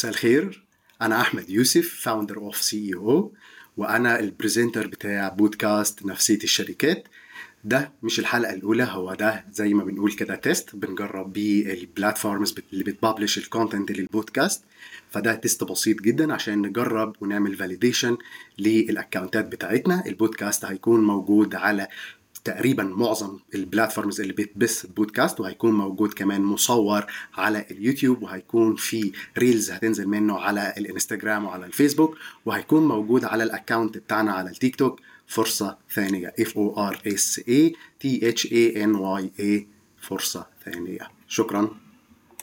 مساء الخير. أنا أحمد يوسف founder أوف CEO وأنا ال presenter بتاع بودكاست نفسية الشركات. ده مش الحلقة الأولى هو ده زي ما بنقول كده test بنجرب بيه ال platforms اللي بت publish ال content لل podcast فده test بسيط جدا عشان نجرب ونعمل validation للأكونتات بتاعتنا. البودكاست هيكون موجود على تقريبا معظم ال platforms اللي بتبث البودكاست وهيكون موجود كمان مصور على اليوتيوب وهيكون في reels هتنزل منه على الإنستجرام وعلى الفيسبوك وهيكون موجود على ال account بتاعنا على التيك توك. فرصة ثانية. F O R S A T H A N Y A. فرصة ثانية. شكرا.